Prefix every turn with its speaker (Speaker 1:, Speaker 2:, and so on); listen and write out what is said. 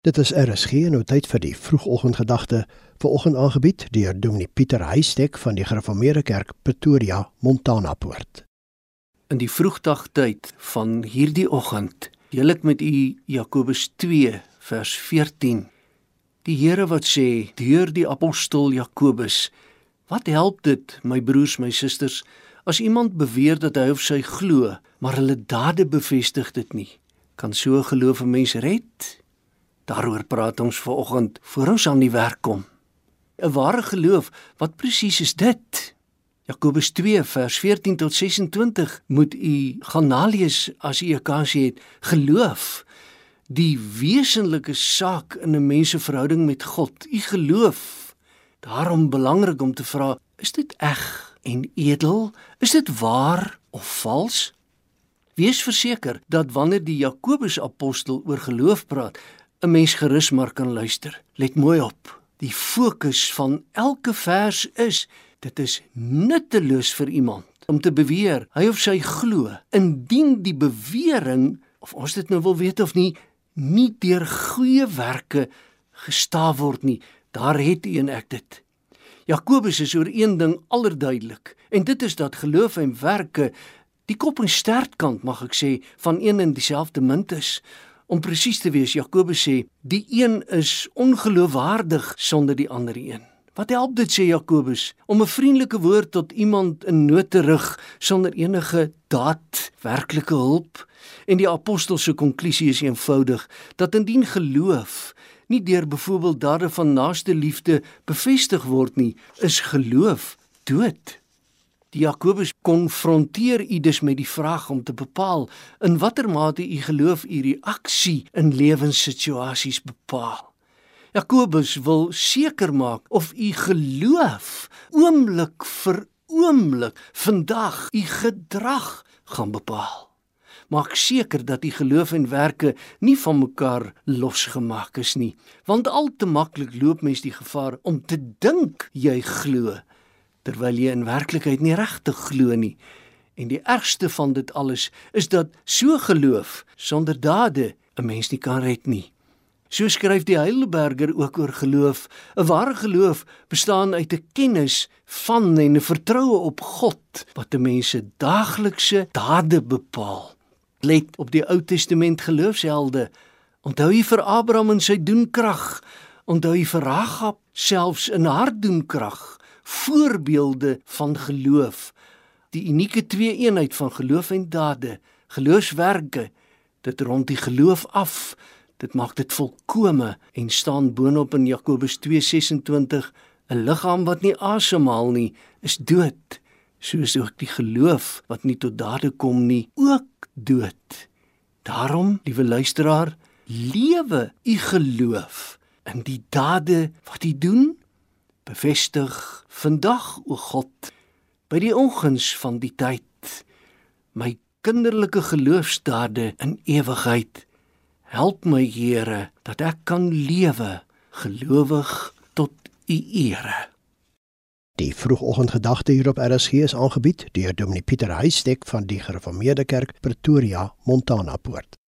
Speaker 1: Dit is RSG en nou tyd vir die vroegoggendgedagte vanoggend aangebied deur Dominee Pieter Heistek van die Gereformeerde Kerk Pretoria, Montana Poort.
Speaker 2: In die vroegdagtyd van hierdie oggend deel ek met u Jakobus 2 vers 14. Die Here wat sê deur die apostel Jakobus: "Wat help dit, my broers, my susters, as iemand beweer dat hy of sy glo, maar hulle dade bevestig dit nie? Kan so 'n geloof 'n mens red?" Daaroor praat ons vanoggend voor ons aan die werk kom. 'n Ware geloof, wat presies is dit? Jakobus 2 vers 14 tot 26 moet u gaan nalees as u 'n kans het. Geloof die wesenlike saak in 'n mens se verhouding met God. U geloof. Daarom belangrik om te vra, is dit eg en edel? Is dit waar of vals? Wees verseker dat wanneer die Jakobus apostel oor geloof praat, 'n mens gerus maar kan luister. Let mooi op. Die fokus van elke vers is dit is nutteloos vir iemand om te beweer hy of sy glo indien die bewering of ons dit nou wil weet of nie nie deur goeie werke gestaaf word nie. Daar het u en ek dit. Jakobus is oor een ding allerduidelik en dit is dat geloof en werke die kop en stertkant mag ek sê van een en dieselfde munt is. Om presies te wees, Jakobus sê, die een is ongeloofwaardig sonder die ander een. Wat help dit sê Jakobus om 'n vriendelike woord tot iemand in nood te rig sonder enige daad, werklike hulp? En die apostel se konklusie is eenvoudig dat indien geloof nie deur byvoorbeeld dade van naaste liefde bevestig word nie, is geloof dood. Die Jakobus konfronteer u dus met die vraag om te bepaal in watter mate u geloof u reaksie in lewenssituasies bepaal. Jakobus wil seker maak of u geloof oomblik vir oomblik vandag u gedrag gaan bepaal. Maak seker dat u geloof en werke nie van mekaar losgemaak is nie, want al te maklik loop mens die gevaar om te dink jy glo terwyl jy in werklikheid nie regtig glo nie. En die ergste van dit alles is dat so geloof sonder dade 'n mens nie kan red nie. So skryf die Heidelberger ook oor geloof. 'n Ware geloof bestaan uit 'n kennis van en 'n vertroue op God wat 'n mens se daaglikse dade bepaal. Let op die Ou Testament geloofshelde. Onthou jy vir Abraham en sy doenkrag? Onthou jy vir Ragab selfs in haar doenkrag? Voorbeelde van geloof. Die unieke twee-eenheid van geloof en dade, geloofswerke, dit rond die geloof af. Dit maak dit volkome en staan boonop in Jakobus 2:26, 'n liggaam wat nie asemhaal nie, is dood. Soos ook die geloof wat nie tot dade kom nie, ook dood. Daarom, liewe luisteraar, lewe u geloof in die dade wat u doen bevestig vandag o God by die onguns van die tyd my kinderlike geloofsdade in ewigheid. Help my Here dat ek kan lewe gelowig tot u ere.
Speaker 1: Die vroegoggendgedagte hier op RSG is aangebied deur Dominee Pieter Heistek van die Gereformeerde Kerk Pretoria Montana Poort